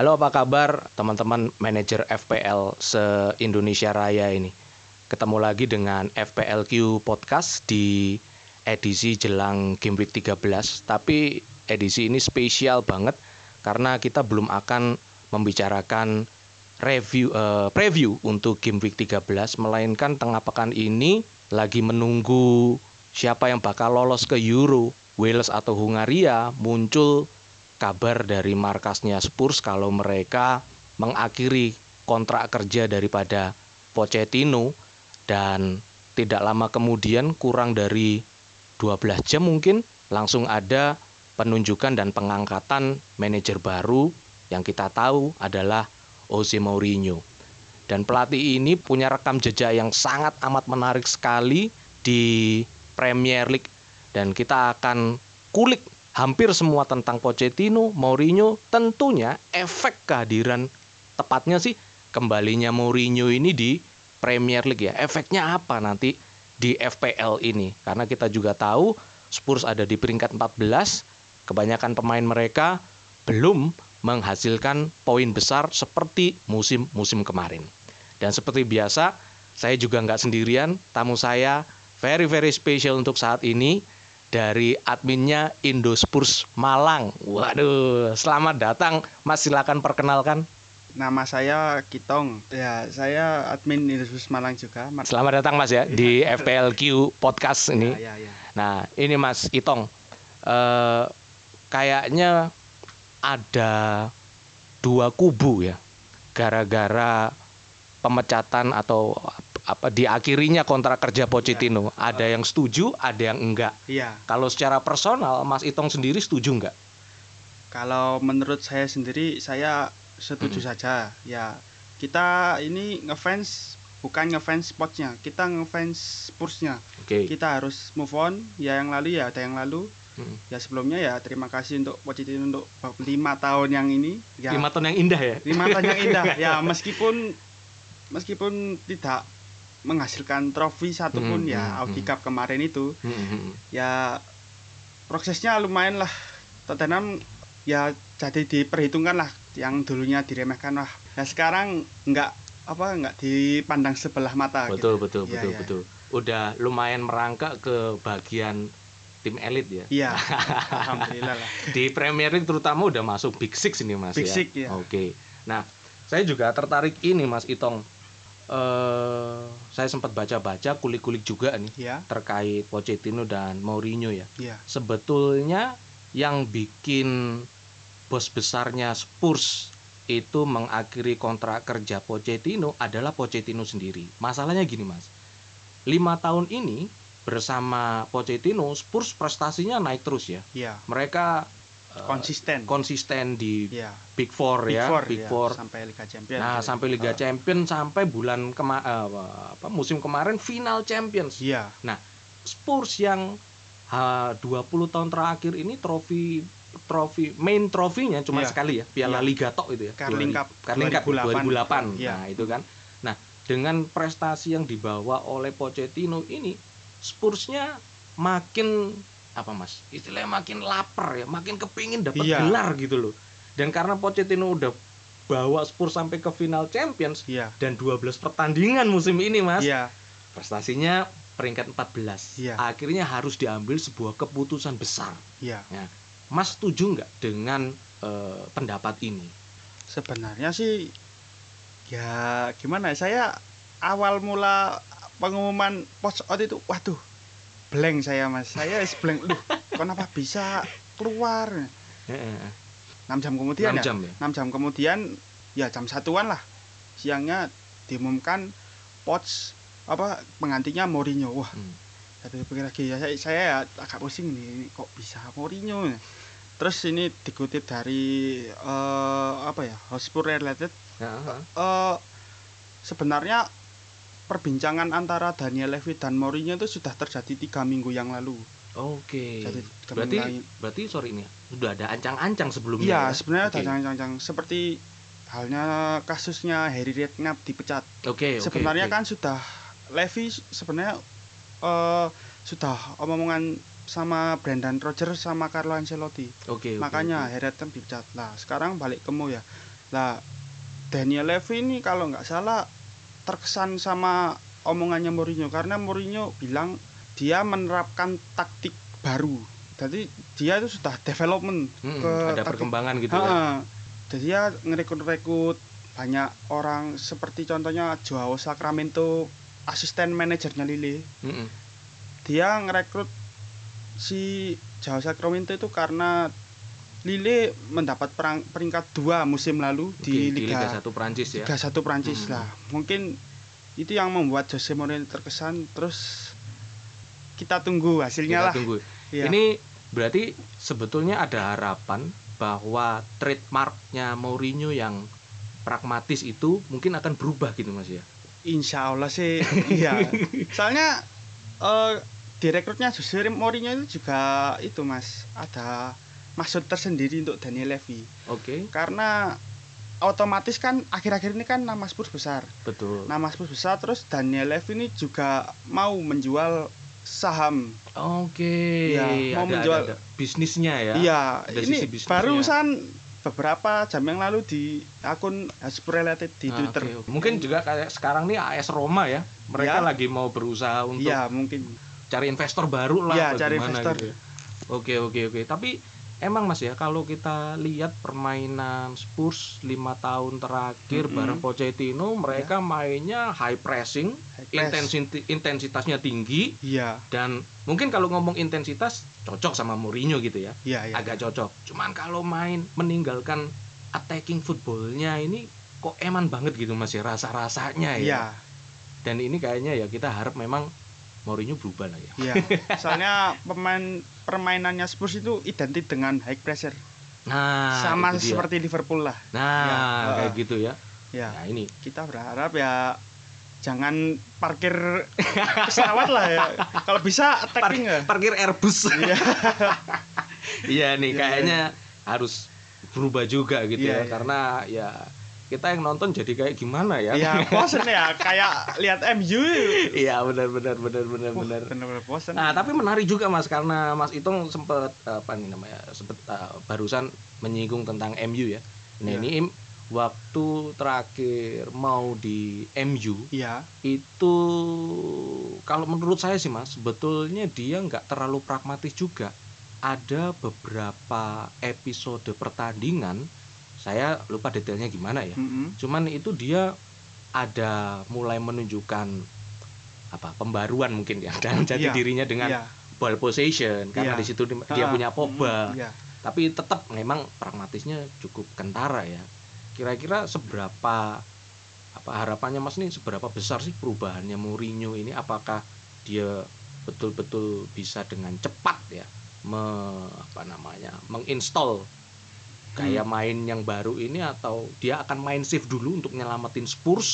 Halo apa kabar teman-teman manajer FPL se-Indonesia Raya ini? Ketemu lagi dengan FPLQ Podcast di edisi jelang Game Week 13 Tapi edisi ini spesial banget karena kita belum akan membicarakan review uh, preview untuk Game Week 13 Melainkan tengah pekan ini lagi menunggu siapa yang bakal lolos ke Euro Wales atau Hungaria muncul kabar dari markasnya Spurs kalau mereka mengakhiri kontrak kerja daripada Pochettino dan tidak lama kemudian kurang dari 12 jam mungkin langsung ada penunjukan dan pengangkatan manajer baru yang kita tahu adalah Jose Mourinho. Dan pelatih ini punya rekam jejak yang sangat amat menarik sekali di Premier League dan kita akan kulik hampir semua tentang Pochettino, Mourinho, tentunya efek kehadiran tepatnya sih kembalinya Mourinho ini di Premier League ya. Efeknya apa nanti di FPL ini? Karena kita juga tahu Spurs ada di peringkat 14, kebanyakan pemain mereka belum menghasilkan poin besar seperti musim-musim kemarin. Dan seperti biasa, saya juga nggak sendirian, tamu saya very very special untuk saat ini dari adminnya Indospurs Malang. Waduh, selamat datang Mas, silakan perkenalkan. Nama saya Kitong. Ya, saya admin Indospurs Malang juga. Selamat datang Mas ya, di FPLQ podcast ini. Ya, ya, ya. Nah, ini Mas Itong. Eh, kayaknya ada dua kubu ya. Gara-gara pemecatan atau apa diakhirinya kontrak kerja Pochettino. Ya. Ada yang setuju, ada yang enggak. Iya. Kalau secara personal, Mas Itong sendiri setuju enggak? Kalau menurut saya sendiri, saya setuju hmm. saja. Ya, kita ini ngefans bukan ngefans sportsnya, kita ngefans Spursnya. Okay. Kita harus move on. Ya yang lalu ya ada yang lalu. Hmm. Ya sebelumnya ya terima kasih untuk Pochettino untuk lima tahun yang ini. Ya, lima tahun yang indah ya. Lima tahun yang indah. ya meskipun meskipun tidak menghasilkan trofi satu pun hmm, ya hmm, Audi hmm. Cup kemarin itu. Hmm, hmm, hmm. ya prosesnya lumayan lah. Tottenham ya jadi diperhitungkan lah yang dulunya diremehkan lah. Ya sekarang nggak apa nggak dipandang sebelah mata betul gitu. betul ya, betul ya. betul. Udah lumayan merangkak ke bagian tim elit ya. Iya alhamdulillah lah. Di Premier League terutama udah masuk Big Six ini mas Big ya? Six ya oke. Nah saya juga tertarik ini mas Itong uh, saya sempat baca-baca kulik-kulik juga nih ya. terkait Pochettino dan Mourinho ya. ya. Sebetulnya yang bikin bos besarnya Spurs itu mengakhiri kontrak kerja Pochettino adalah Pochettino sendiri. Masalahnya gini mas, lima tahun ini bersama Pochettino Spurs prestasinya naik terus ya. ya. Mereka Eh, konsisten konsisten di ya. Big Four Big ya Four, Big ya. Four sampai Liga Champions nah ya. sampai Liga uh. Champions sampai bulan kema uh, apa musim kemarin final Champions iya nah Spurs yang uh, 20 tahun terakhir ini trofi trofi main trofinya cuma ya. sekali ya Piala ya. Liga tok itu ya Carling Cup Carling Cup 2008, 2008. Ya. nah itu kan nah dengan prestasi yang dibawa oleh Pochettino ini Spursnya makin apa mas istilahnya makin lapar ya makin kepingin dapat iya. gelar gitu loh dan karena Pochettino udah bawa Spurs sampai ke final Champions iya. dan 12 pertandingan musim ini mas iya. prestasinya peringkat 14 iya. akhirnya harus diambil sebuah keputusan besar iya. ya. mas setuju nggak dengan uh, pendapat ini sebenarnya sih ya gimana ya? saya awal mula pengumuman post out itu waduh blank saya mas. Saya es blank. Lu kenapa bisa keluar? Enam jam kemudian 6 ya? jam ya? 6 jam kemudian ya jam satuan lah. Siangnya diumumkan pots apa penggantinya Mourinho. Wah hmm. saya pikir lagi. Ya saya, saya ya agak pusing nih kok bisa Mourinho? Terus ini dikutip dari uh, apa ya Hotspur related. Uh -huh. uh, sebenarnya perbincangan antara Daniel Levy dan Mourinho itu sudah terjadi tiga minggu yang lalu. Oke. Okay. berarti lain. berarti sorry ini sudah ada ancang-ancang sebelumnya. Iya, ya? sebenarnya okay. ada ancang-ancang seperti halnya kasusnya Harry Redknapp dipecat. Oke. Okay, sebenarnya okay. kan sudah Levy sebenarnya uh, sudah omongan sama Brendan Rodgers sama Carlo Ancelotti. Oke. Okay, Makanya okay. Harry Redknapp dipecat. Lah, sekarang balik ke Mo ya. Lah Daniel Levy ini kalau nggak salah terkesan sama omongannya Mourinho karena Mourinho bilang dia menerapkan taktik baru. Jadi dia itu sudah development Hmm, ke ada taktik- perkembangan gitu ya. Ha-ha. Jadi dia ngerekrut-rekrut banyak orang seperti contohnya Joao Sacramento asisten manajernya Lille. Mm-mm. Dia ngerekrut si Joao Sacramento itu karena Lille mendapat perang, peringkat dua musim lalu Oke, di di Liga, Liga 1 Prancis ya. Liga 1 Prancis Hmm. lah. Mungkin itu yang membuat Jose Mourinho terkesan terus kita tunggu hasilnya Kita lah. tunggu. Iya. Ini berarti sebetulnya ada harapan bahwa trademarknya Mourinho yang pragmatis itu mungkin akan berubah gitu Mas ya. Insya Allah sih iya. Soalnya eh direkrutnya Jose Mourinho itu juga itu Mas, ada maksud tersendiri untuk Daniel Levy. Oke, Karena otomatis kan akhir-akhir ini kan nama Spurs besar. betul. Nama Spurs besar terus Daniel Levy ini juga mau menjual saham. Oke, Iya, mau ada, menjual- ada, ada bisnisnya ya. Iya, ini sisi barusan beberapa jam yang lalu di akun Spurs Related di Ah, Twitter. oke, oke. Mungkin juga kayak sekarang nih AS Roma ya. Mereka Iya. lagi mau berusaha untuk Iya, mungkin. cari investor baru lah Iya, cari investor. gitu ya. Oke oke oke. Tapi emang Mas ya kalau kita lihat permainan Spurs lima tahun terakhir Mm-mm. bareng Pochettino mereka mainnya high pressing, High press. intensi- intensitasnya tinggi Iya, dan mungkin kalau ngomong intensitas cocok sama Mourinho gitu ya. iya, iya. Agak cocok. Cuman kalau main meninggalkan attacking footballnya ini kok eman banget gitu Mas ya rasa-rasanya ya. Iya, Dan ini kayaknya ya kita harap memang Mourinho berubah lah ya. iya. Soalnya pemain permainannya Spurs itu identik dengan high pressure. Nah, Sama seperti Liverpool lah. Nah, Ya, kayak uh, gitu ya. Ya, Nah, ini kita berharap ya jangan parkir pesawat lah ya. Kalau bisa attacking ya. parkir Airbus. Iya. Iya nih, Iya, kayaknya harus berubah juga gitu ya, iya. karena ya kita yang nonton jadi kayak gimana ya? Iya, bosen ya kayak lihat MU. Iya, benar benar benar benar benar. Bosen. Nah, tapi menarik juga Mas karena Mas Itong sempat apa nih namanya? sempat uh, barusan menyinggung tentang MU ya. Nah, Iya. ini waktu terakhir mau di MU Iya, itu kalau menurut saya sih mas sebetulnya dia nggak terlalu pragmatis juga ada beberapa episode pertandingan saya lupa detailnya gimana ya mm-mm. cuman itu dia ada mulai menunjukkan apa pembaruan mungkin ya dalam jati Iya, dirinya dengan Iya. ball possession karena Iya. di situ di- dia punya Pogba mm, Iya. tapi tetap memang pragmatisnya cukup kentara ya kira-kira seberapa apa harapannya mas nih seberapa besar sih perubahannya Mourinho ini apakah dia betul-betul bisa dengan cepat ya me, apa namanya menginstall gaya Hmm. main yang baru ini atau dia akan main safe dulu untuk nyelamatin Spurs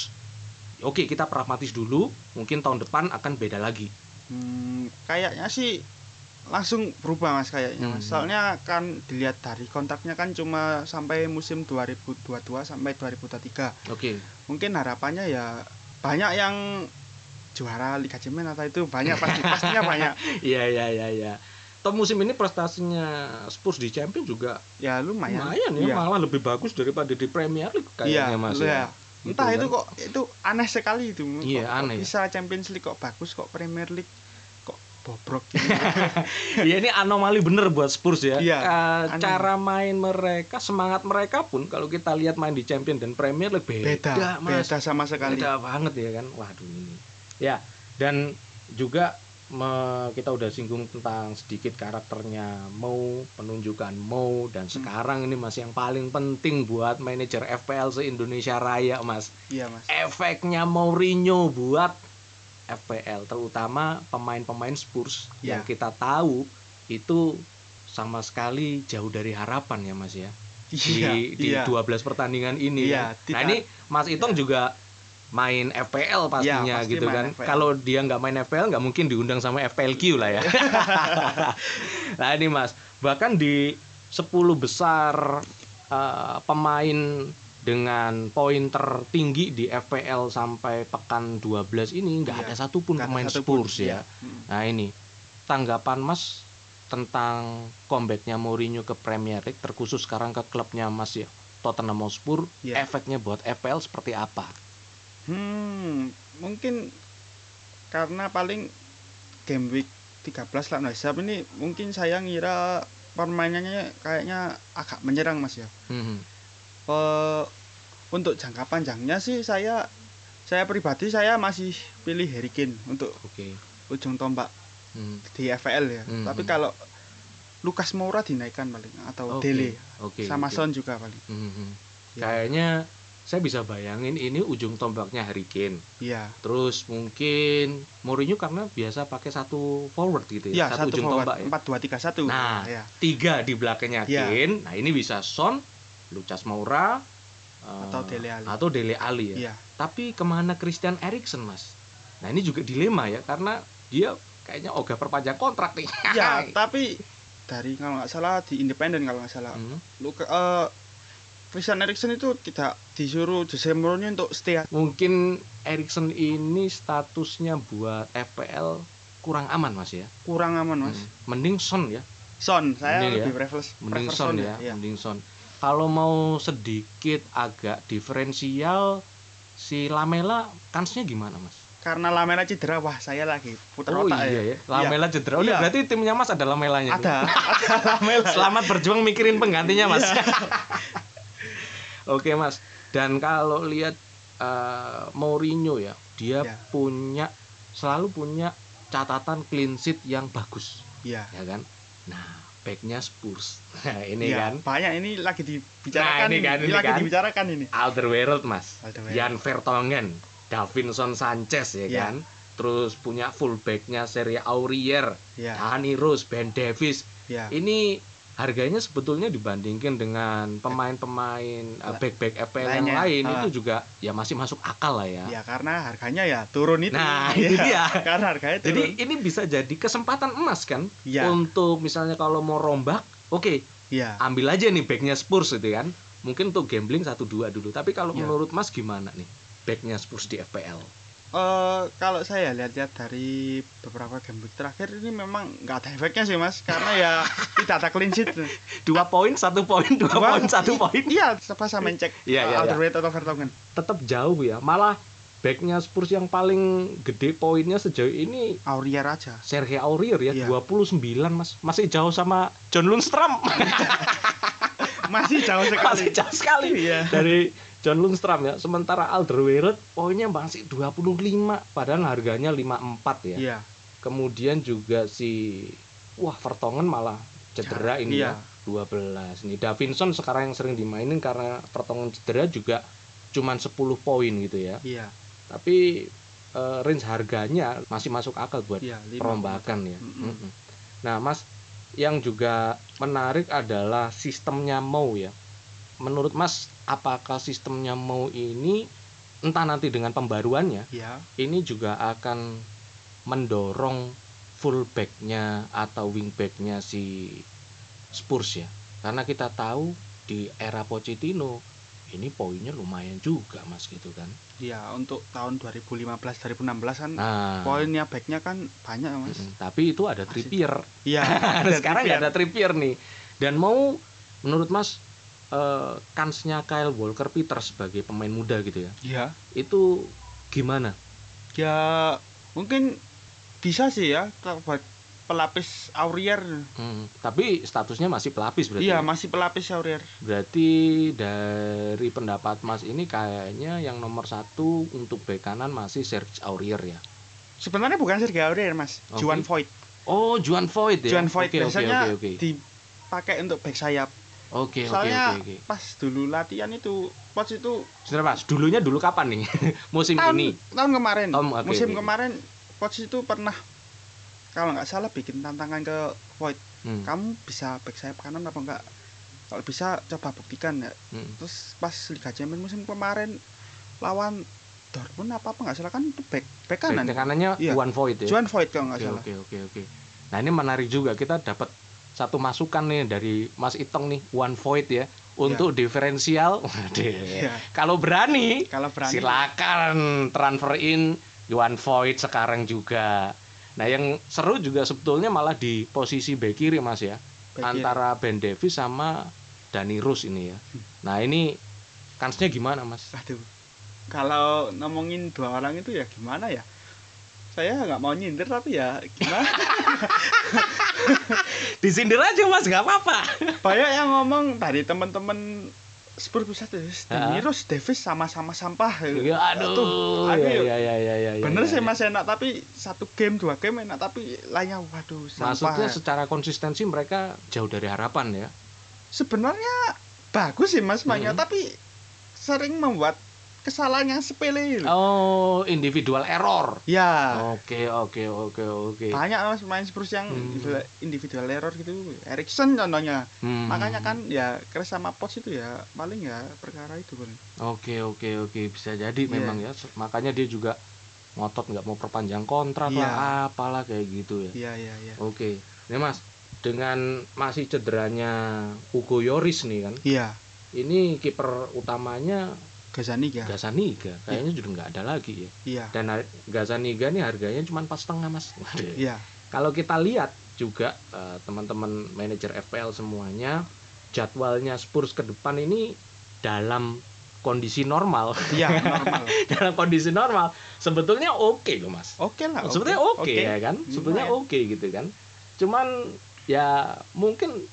oke kita pragmatis dulu mungkin tahun depan akan beda lagi Hmm, kayaknya sih langsung berubah mas kayaknya. Hmm. Soalnya kan dilihat dari kontraknya kan cuma sampai musim 2022 sampai 2023. oke Mungkin harapannya ya banyak yang juara Liga Champions atau itu banyak pasti pastinya banyak. Iya iya iya iya. Toh musim ini prestasinya Spurs di Champions juga Ya lumayan. lumayan ya, Iya. malah lebih bagus daripada di Premier League Iya, kayaknya Mas iya. ya. Gitu Entah itu kan. kok itu aneh sekali itu. Iya, kok aneh. Bisa Champions League kok bagus kok Premier League kok bobrok gitu. Iya ini anomali bener buat Spurs ya. Iya, Eh, aneh. cara main mereka, semangat mereka pun kalau kita lihat main di Champions dan Premier League beda, beda, Mas. beda sama sekali. Beda banget ya kan. Waduh ini. Ya, dan juga me- kita udah singgung tentang sedikit karakternya Mo, penunjukan Mo dan Hmm. sekarang ini Mas yang paling penting buat manajer FPL se-Indonesia Raya Mas. Iya, Mas. Efeknya Mourinho buat FPL terutama pemain-pemain Spurs yang Iya. kita tahu itu sama sekali jauh dari harapan ya Mas ya di, di iya. 12 pertandingan ini Iya, kan. Nah ini Mas Itong juga main FPL pastinya Iya, pasti gitu kan. FPL. Kalau dia nggak main FPL nggak mungkin diundang sama FPLQ lah ya. nah ini Mas, bahkan di 10 besar eh, pemain dengan poin tertinggi di FPL sampai pekan 12 ini nggak Iya, ada satupun ada pemain satupun, Spurs ya. iya. Mm. Nah ini tanggapan Mas tentang comebacknya Mourinho ke Premier League terkhusus sekarang ke klubnya Mas ya Tottenham Hotspur, Iya. efeknya buat FPL seperti apa? Hmm, mungkin karena paling game week 13 lah nah, siap ini mungkin saya ngira permainannya kayaknya agak menyerang Mas ya. Hmm. Eh, untuk jangka panjangnya sih saya saya pribadi saya masih pilih Harry Kane untuk Oke. ujung tombak Hmm. di FPL ya. Hmm. Tapi kalau Lukas Moura dinaikkan paling atau Oke, Dele Oke. sama oke. Son juga paling. Hmm, hmm. Ya. Kayaknya saya bisa bayangin ini ujung tombaknya Harry Kane. Iya. Terus mungkin Mourinho karena biasa pakai satu forward gitu ya, Iya, satu ujung forward tombak ya. 4 2 3 1. Nah, ya. tiga di belakangnya Iya. Kane. Nah ini bisa Son, Lucas Moura, eh, Atau Dele Alli. atau Dele Alli ya. Iya. Tapi ke mana Christian Eriksen mas? Nah ini juga dilema ya karena dia kayaknya ogah perpanjang kontrak nih. Iya, tapi dari kalau nggak salah di independen kalau nggak salah. Hmm. Luka eh Christian Eriksen itu tidak disuruh Jose Mourinho untuk stay Mungkin Eriksen ini statusnya buat FPL kurang aman mas ya. kurang aman mas. Hmm. Mending Son ya. Son, saya Mending lebih ya. prefer, Mending Son ya. Iya. Mending Son. Kalau mau sedikit agak diferensial si Lamela kansnya gimana mas? Karena Lamela cedera, wah saya lagi putar oh otak iya ya. Lamela cedera. Oh, Iya. berarti timnya mas ada Lamelanya. Ada, ada Lamela. Selamat berjuang mikirin penggantinya mas. Oke mas. Dan kalau lihat eh, Mourinho ya, dia Ya. punya selalu punya catatan clean sheet yang bagus, Iya. ya kan? Nah, backnya Spurs. Nah, ini Iya, kan banyak ini lagi dibicarakan Nah, ini kan, ini lagi kan. dibicarakan ini. Alderweireld mas, Alderweireld. Jan Vertonghen, Davinson Sanchez ya Iya. kan? Terus punya fullbacknya Serie Aurier, Iya, Danny Rose, Ben Davis. iya. Ini harganya sebetulnya dibandingkan dengan pemain-pemain uh, back-back FPL yang lain Ah. itu juga ya masih masuk akal lah ya. Ya karena harganya ya turun itu. Nah, Iya, itu dia. Karena harganya turun. Jadi ini bisa jadi kesempatan emas kan Iya. untuk misalnya kalau mau rombak, oke Iya. ambil aja nih backnya Spurs gitu kan. Mungkin untuk gambling satu dua dulu. Tapi kalau Iya. menurut Mas gimana nih backnya Spurs di FPL? Eh, kalau saya lihat-lihat dari beberapa game terakhir ini memang nggak ada efeknya sih mas karena ya tidak ada clean sheet Dua poin, satu poin, dua Dua- poin, satu poin. iya apa sama cek Iya, iya, iya. Alderweireld atau Vertonghen Tetap jauh ya. Malah backnya Spurs yang paling gede poinnya sejauh ini Aurier aja Sergio Aurier ya Iya. 29 Mas. Masih jauh sama John Lundstram. masih jauh sekali Masih jauh sekali. Iya. Dari John Lundstram ya. Sementara Alderweireld poinnya masih 25 padahal harganya 54 ya. iya Kemudian juga si wah Vertonghen malah cedera ini iya. ya. 12. Nih Davinson sekarang yang sering dimainin karena Vertonghen cedera juga cuman 10 poin gitu ya. iya Tapi eh, range harganya masih masuk akal buat iya perombakan ya. Nah, Mas, yang juga menarik adalah sistemnya mau ya. Menurut Mas, apakah sistemnya mau ini entah nanti dengan pembaruannya iya ini juga akan mendorong fullbacknya atau wingbacknya si Spurs ya? Karena kita tahu di era Pochettino ini poinnya lumayan juga Mas gitu kan. iya untuk tahun 2015 2016 kan Nah, poinnya backnya kan banyak ya, mas mm-mm. tapi itu ada Masih- Trippier. iya sekarang Trippier. ada Trippier nih dan mau menurut Mas eh, kansnya Kyle Walker Peters sebagai pemain muda gitu ya. Iya. Itu gimana? Ya mungkin bisa sih ya kalau buat pelapis Aurier. Hmm, tapi statusnya masih pelapis berarti iya ya? masih pelapis Aurier. Berarti dari pendapat Mas ini kayaknya yang nomor satu untuk bek kanan masih Serge Aurier ya? Sebenarnya bukan Sergio Aurier mas. Oke. Juan Voigt. Oh Juan Voigt ya? Juan Voigt. Oke, oke, biasanya oke oke dipakai untuk back sayap oke oke soalnya oke oke. pas dulu latihan itu Poch itu Sebentar Mas. Dulunya dulu kapan nih? Musim tahun ini? tahun kemarin. Oh, oke, musim oke. kemarin Poch itu pernah kalau nggak salah bikin tantangan ke Voigt Hmm, kamu bisa back sayap kanan apa enggak kalau bisa coba buktikan ya. Hmm. terus pas Liga Champions musim kemarin lawan Dortmund apa apa nggak salah kan itu back back kanan. Bek kanannya Iya. Juan Voigt ya? Juan Voigt kalau nggak Oke salah. oke oke oke. Nah ini menarik juga. Kita dapat satu masukan nih dari Mas Itong nih One Void ya untuk diferensial. Waduh. Iya. Kalau berani, kalau berani silakan transfer in One Void sekarang juga. Nah yang seru juga sebetulnya malah di posisi bek kiri Mas ya back kiri. antara Ben Davis sama Dani Rus ini ya. Nah ini kansnya gimana mas? Aduh. Kalau ngomongin dua orang itu ya gimana ya? Saya nggak mau nyindir tapi ya gimana? Disindir aja mas, nggak apa-apa. Banyak yang ngomong tadi teman-teman Spurs bisa tuh, Ah. Rus Davis sama-sama sampah. Ya, aduh, Tuh, ya, aduh, ya, ya, ya, ya, ya, Bener ya, sih ya. mas enak tapi satu game dua game enak tapi lainnya waduh sampah. Maksudnya secara konsistensi mereka jauh dari harapan ya. Sebenarnya bagus sih mas mainnya Mhm. tapi sering membuat kesalahan yang sepele. loh. Oh, individual error. Ya. Oke, oke, oke, oke. banyak mas main Spurs yang Hmm. individual- error gitu Erikson contohnya Hmm. makanya kan ya Kres sama Pots itu ya paling ya perkara itu kan Oke, oke, oke, bisa jadi Iya. memang ya. Makanya dia juga ngotot nggak mau perpanjang kontrak Iya. lah, apalah kayak gitu ya. iya iya iya Oke, ini Mas, dengan masih cederanya Hugo Yoris nih kan, iya ini kiper utamanya Gazaniga Gazaniga, kayaknya sudah nggak ada lagi ya. iya. Dan har- Gazaniga nih harganya cuma pas setengah Mas. Iya. Kalau kita lihat juga eh, teman-teman manajer FPL semuanya, jadwalnya Spurs ke depan ini dalam kondisi normal, iya normal. Dalam kondisi normal. Sebetulnya oke loh Mas. oke lah oke. sebetulnya oke ya kan? Sebetulnya Lumayan. oke gitu kan. Cuman ya mungkin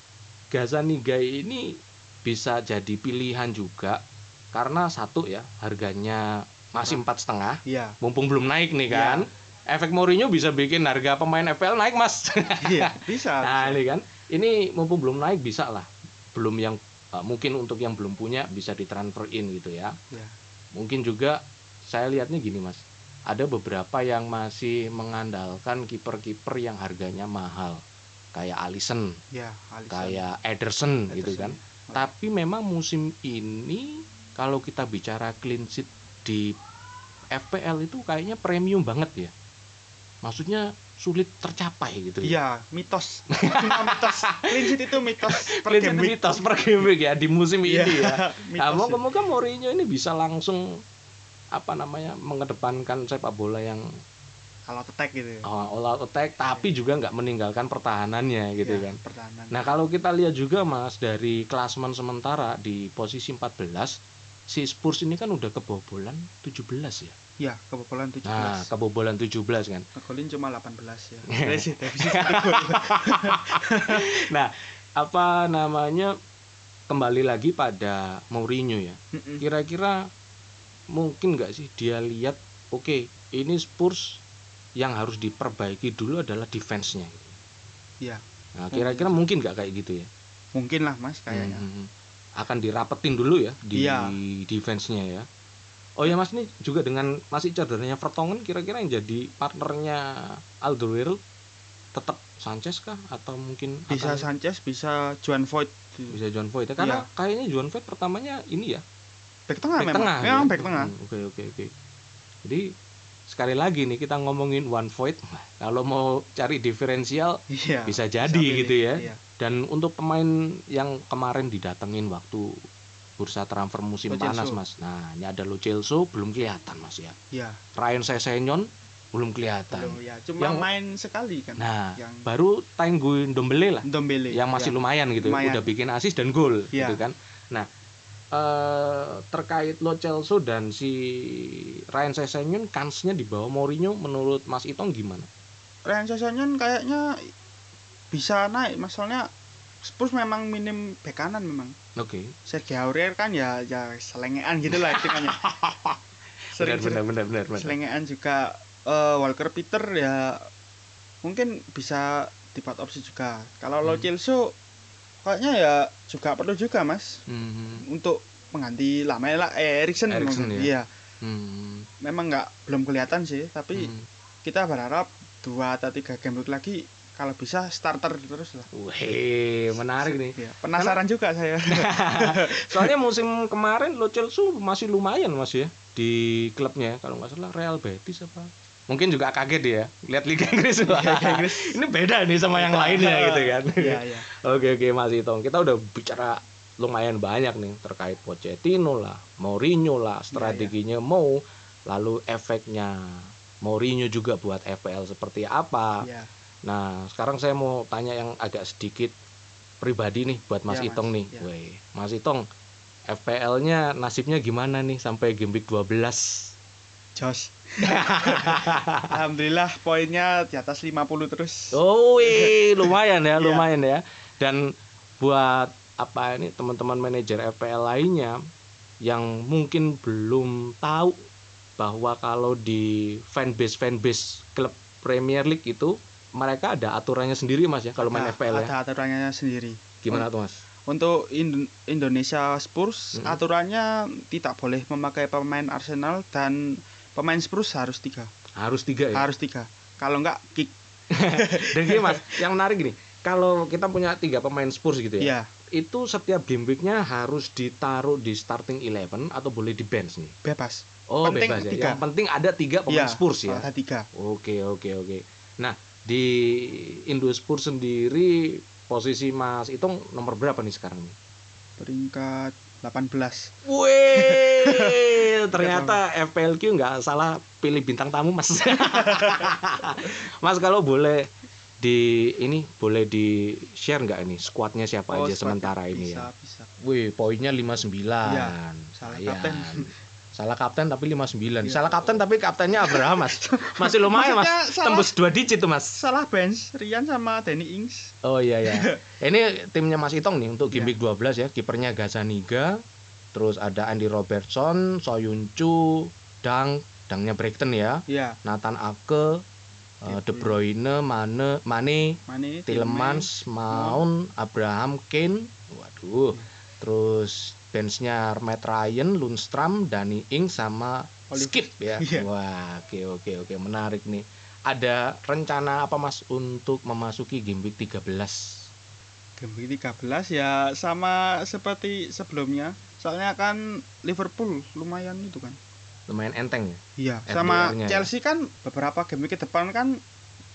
Gazaniga ini bisa jadi pilihan juga karena satu ya harganya masih empat setengah. Iya. Mumpung belum naik nih Iya. kan. Efek Mourinho bisa bikin harga pemain FPL naik mas. Iya bisa. Nah bisa. ini kan. Ini mumpung belum naik bisa lah. Belum yang uh, mungkin untuk yang belum punya bisa ditransfer in gitu ya. Iya. mungkin juga saya lihatnya gini mas. Ada beberapa yang masih mengandalkan kiper-kiper yang harganya mahal. Kayak Alisson. Alisson. kayak Ederson, gitu Ederson. kan. Tapi memang musim ini kalau kita bicara clean sheet di FPL itu kayaknya premium banget ya. Maksudnya sulit tercapai gitu ya. Iya mitos. Cuma mitos. Clean sheet itu mitos. Per clean sheet mitos per game week ya di musim Iya, ini ya. Nah, moga-moga Mourinho ini bisa langsung apa namanya mengedepankan sepak bola yang kalau attack gitu ya. uh, all out attack tapi juga nggak meninggalkan pertahanannya gitu Iya, kan. pertahanan. Nah kalau kita lihat juga mas dari klasemen sementara di posisi 14 si Spurs ini kan udah kebobolan 17 ya. iya kebobolan 17 Nah kebobolan 17 kan. ngegolin cuma 18 ya Iya. Gol. Nah apa namanya kembali lagi pada Mourinho ya. Kira-kira mungkin nggak sih dia lihat oke ini Spurs yang harus diperbaiki dulu adalah defense-nya. Iya. Nah, kira-kira mungkin nggak kayak gitu ya? mungkin lah mas kayaknya Hmm, akan dirapetin dulu ya di Iya. defense-nya ya. Oh ya Mas ini juga dengan masih cederanya Vertonghen kira-kira yang jadi partnernya Alderweireld tetap Sanchez kah atau mungkin bisa akan- Sanchez bisa Juan Voigt bisa John Voigt ya? karena Iya. kayaknya John Voigt pertamanya ini ya back tengah back memang tengah memang ya? back tengah Hmm, Oke oke oke. Jadi sekali lagi nih kita ngomongin one void kalau mau cari diferensial iya bisa jadi gitu ya. iya. Dan untuk pemain yang kemarin didatengin waktu bursa transfer musim Lo panas Celso. mas. Nah ini ada Lo Celso belum kelihatan mas ya. iya Ryan Sesenyon belum kelihatan. belum ya cuma Yang- main sekali kan Nah yang baru Tanguy Ndombele lah Ndombele yang masih iya. lumayan gitu Lumayan. udah bikin asis dan gol Iya. gitu kan nah eh, terkait Lo Celso dan si Ryan Sessegnon kansnya di bawah Mourinho menurut Mas Itong gimana? Ryan Sessegnon kayaknya bisa naik. Masalahnya Spurs memang minim bek kanan memang. Oke. Sergio Aurier kan ya ya selengean gitu lah hitungannya benar sering benar benar benar benar. selengean juga eh, Walker Peter ya mungkin bisa dibuat opsi juga. Kalau Lo Hmm. Celso kayaknya ya juga perlu juga mas Mhm. untuk mengganti Lamela eh Erikson Erikson, mungkin. ya. iya Hmm. memang nggak belum kelihatan sih tapi Hmm. kita berharap dua atau tiga game week lagi kalau bisa starter terus lah Wih, menarik nih. Iya, penasaran juga saya Soalnya musim kemarin Lo Celso masih lumayan Mas ya di klubnya kalau nggak salah Real Betis apa. Mungkin juga kaget ya lihat Liga Inggris. Liga Inggris. Ini beda nih sama yang lainnya gitu kan. iya iya Oke oke Mas Itong, kita udah bicara lumayan banyak nih terkait Pochettino lah, Mourinho lah, strateginya mau, lalu efeknya Mourinho juga buat FPL seperti apa. iya Nah sekarang saya mau tanya yang agak sedikit pribadi nih buat Mas Ya, Mas. Itong nih. Woi, Mas Itong FPL-nya nasibnya gimana nih sampai game week 12? Jos. Alhamdulillah poinnya di atas 50 terus. Oh, wih, lumayan ya, Iya. lumayan ya. Dan buat apa ini teman-teman manajer FPL lainnya yang mungkin belum tahu bahwa kalau di fanbase fanbase klub Premier League itu mereka ada aturannya sendiri Mas ya kalau main Ada- FPL ya. Ada aturannya sendiri. Gimana tuh Mas? Untuk Indo- Indonesia Spurs Mm-mm. aturannya tidak boleh memakai pemain Arsenal dan pemain Spurs harus tiga. Harus tiga ya. Harus tiga. Kalau enggak kick. Dan gini Mas, yang menarik gini, kalau kita punya tiga pemain Spurs gitu ya, Iya. itu setiap game weeknya harus ditaruh di starting eleven atau boleh di bench nih. bebas. Oh Penting bebas ya. tiga. Yang penting ada tiga pemain Iya, Spurs ya. Ada tiga. Oke oke oke. Nah di Indo Spurs sendiri posisi Mas Itong nomor berapa nih sekarang nih? Peringkat 18. Wih, ternyata FPLQ nggak salah pilih bintang tamu mas. mas kalau boleh di ini boleh di share nggak ini squadnya siapa Oh, aja sementara ini bisa, ya? Bisa. Wih, poinnya 59. Iya, salah Sayang. kapten. Salah kapten tapi 59. Iya. Salah kapten tapi kaptennya Abraham, Mas. Masih lumayan, Mas. Salah- Tembus dua digit tuh, Mas. Salah bench Rian sama Danny Ings. Oh iya ya. Ini timnya Mas Itong nih untuk Iya. game week 12 ya. Kipernya Gazaniga, terus ada Andy Robertson, Soyun Chu, Dang, Dangnya Brighton ya. Iya. Nathan Ake, eh, De Bruyne, Mane, Mane, Mane, Tielemans, Mount, Abraham, Kane. Waduh. Terus benchnya Matt Ryan, Lundstram, Danny Ings sama Oliver. Skip ya. Iya. Wah, oke oke oke menarik nih. Ada rencana apa Mas untuk memasuki game week 13? Game week 13 ya sama seperti sebelumnya. Soalnya kan Liverpool lumayan itu kan. Lumayan enteng ya. Iya, sama FDR-nya ya. Chelsea kan beberapa game week ke depan kan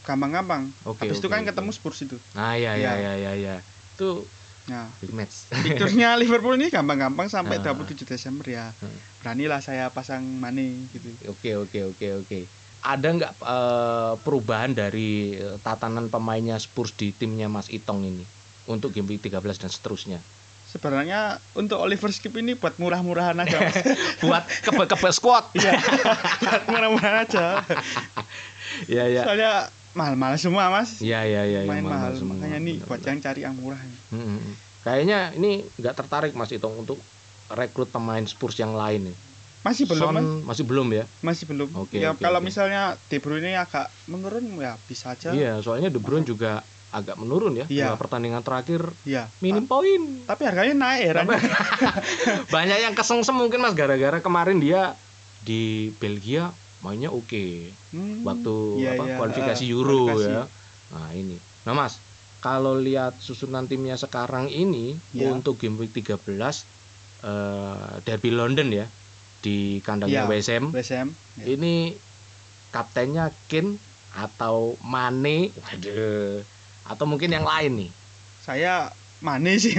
gampang-gampang. Oke. Habis itu oke, kan oke. ketemu Spurs itu. Nah, ya ya ya Iya. ya ya. Itu Nah, big match. fiturnya Liverpool ini gampang-gampang sampai Ah. 27 Desember ya. Hmm. Beranilah saya pasang Mane gitu. Oke oke oke oke. Ada nggak eh, perubahan dari eh, tatanan pemainnya Spurs di timnya Mas Itong ini untuk game week 13 dan seterusnya? Sebenarnya untuk Oliver Skip ini buat murah-murahan aja. Mas. Buat kebe-kebe squad. Iya. buat murah-murahan aja. Iya iya. Soalnya mahal-mahal semua, Mas. Iya iya iya. Main iya, mahal, semua. makanya nih buat yang cari yang murah. Hmm, hmm, hmm. Kayaknya ini nggak tertarik Mas Itong untuk rekrut pemain Spurs yang lain nih. Masih belum, Son Mas. masih belum ya? Masih belum. Oke, ya oke, kalau oke. misalnya De Bruyne agak menurun ya bisa aja. Iya, soalnya De Bruyne juga agak menurun ya. Iya. Dua pertandingan terakhir Iya. minim poin. Tapi harganya naik ya. Banyak yang kesengsem mungkin Mas gara-gara kemarin dia di Belgia mainnya oke. Hmm, Waktu iya, apa iya, kualifikasi eh, Euro kualifikasi. ya. Nah, ini. Nah, Mas, kalau lihat susunan timnya sekarang ini Iya. untuk game week 13 eh Derby London ya di kandangnya Iya. WSM. Ham. Ya. Ini kaptennya Kane atau Mane, waduh, atau mungkin yang lain nih. Saya Mane sih.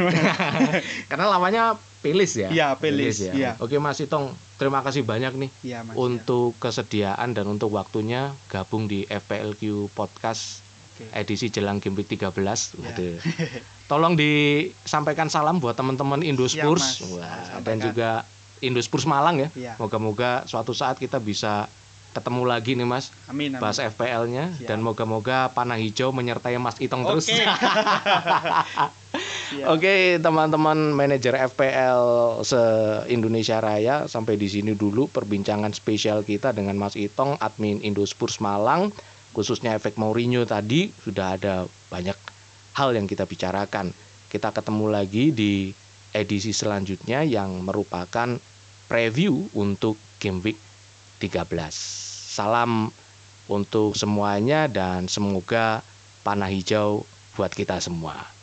Karena lawannya Pilis ya. Iya, Pilis, ya. iya. Oke Mas Itong, terima kasih banyak nih Iya, Mas. untuk kesediaan dan untuk waktunya gabung di FPLQ Podcast Oke. edisi jelang game week 13. Iya. Waduh. Tolong disampaikan salam buat teman-teman Indo Siap, Spurs Mas. Wah, Sampaikan. dan juga Indo Spurs Malang ya. Iya. Moga-moga suatu saat kita bisa ketemu lagi nih Mas Amin, amin. bahas FPL-nya dan moga-moga panah hijau menyertai Mas Itong terus. Oke. Siap. Oke, teman-teman manajer FPL se-Indonesia Raya, sampai di sini dulu perbincangan spesial kita dengan Mas Itong, admin Indo Spurs Malang, khususnya efek Mourinho tadi sudah ada banyak hal yang kita bicarakan. Kita ketemu lagi di edisi selanjutnya yang merupakan preview untuk game week 13. Salam untuk semuanya dan semoga panah hijau buat kita semua.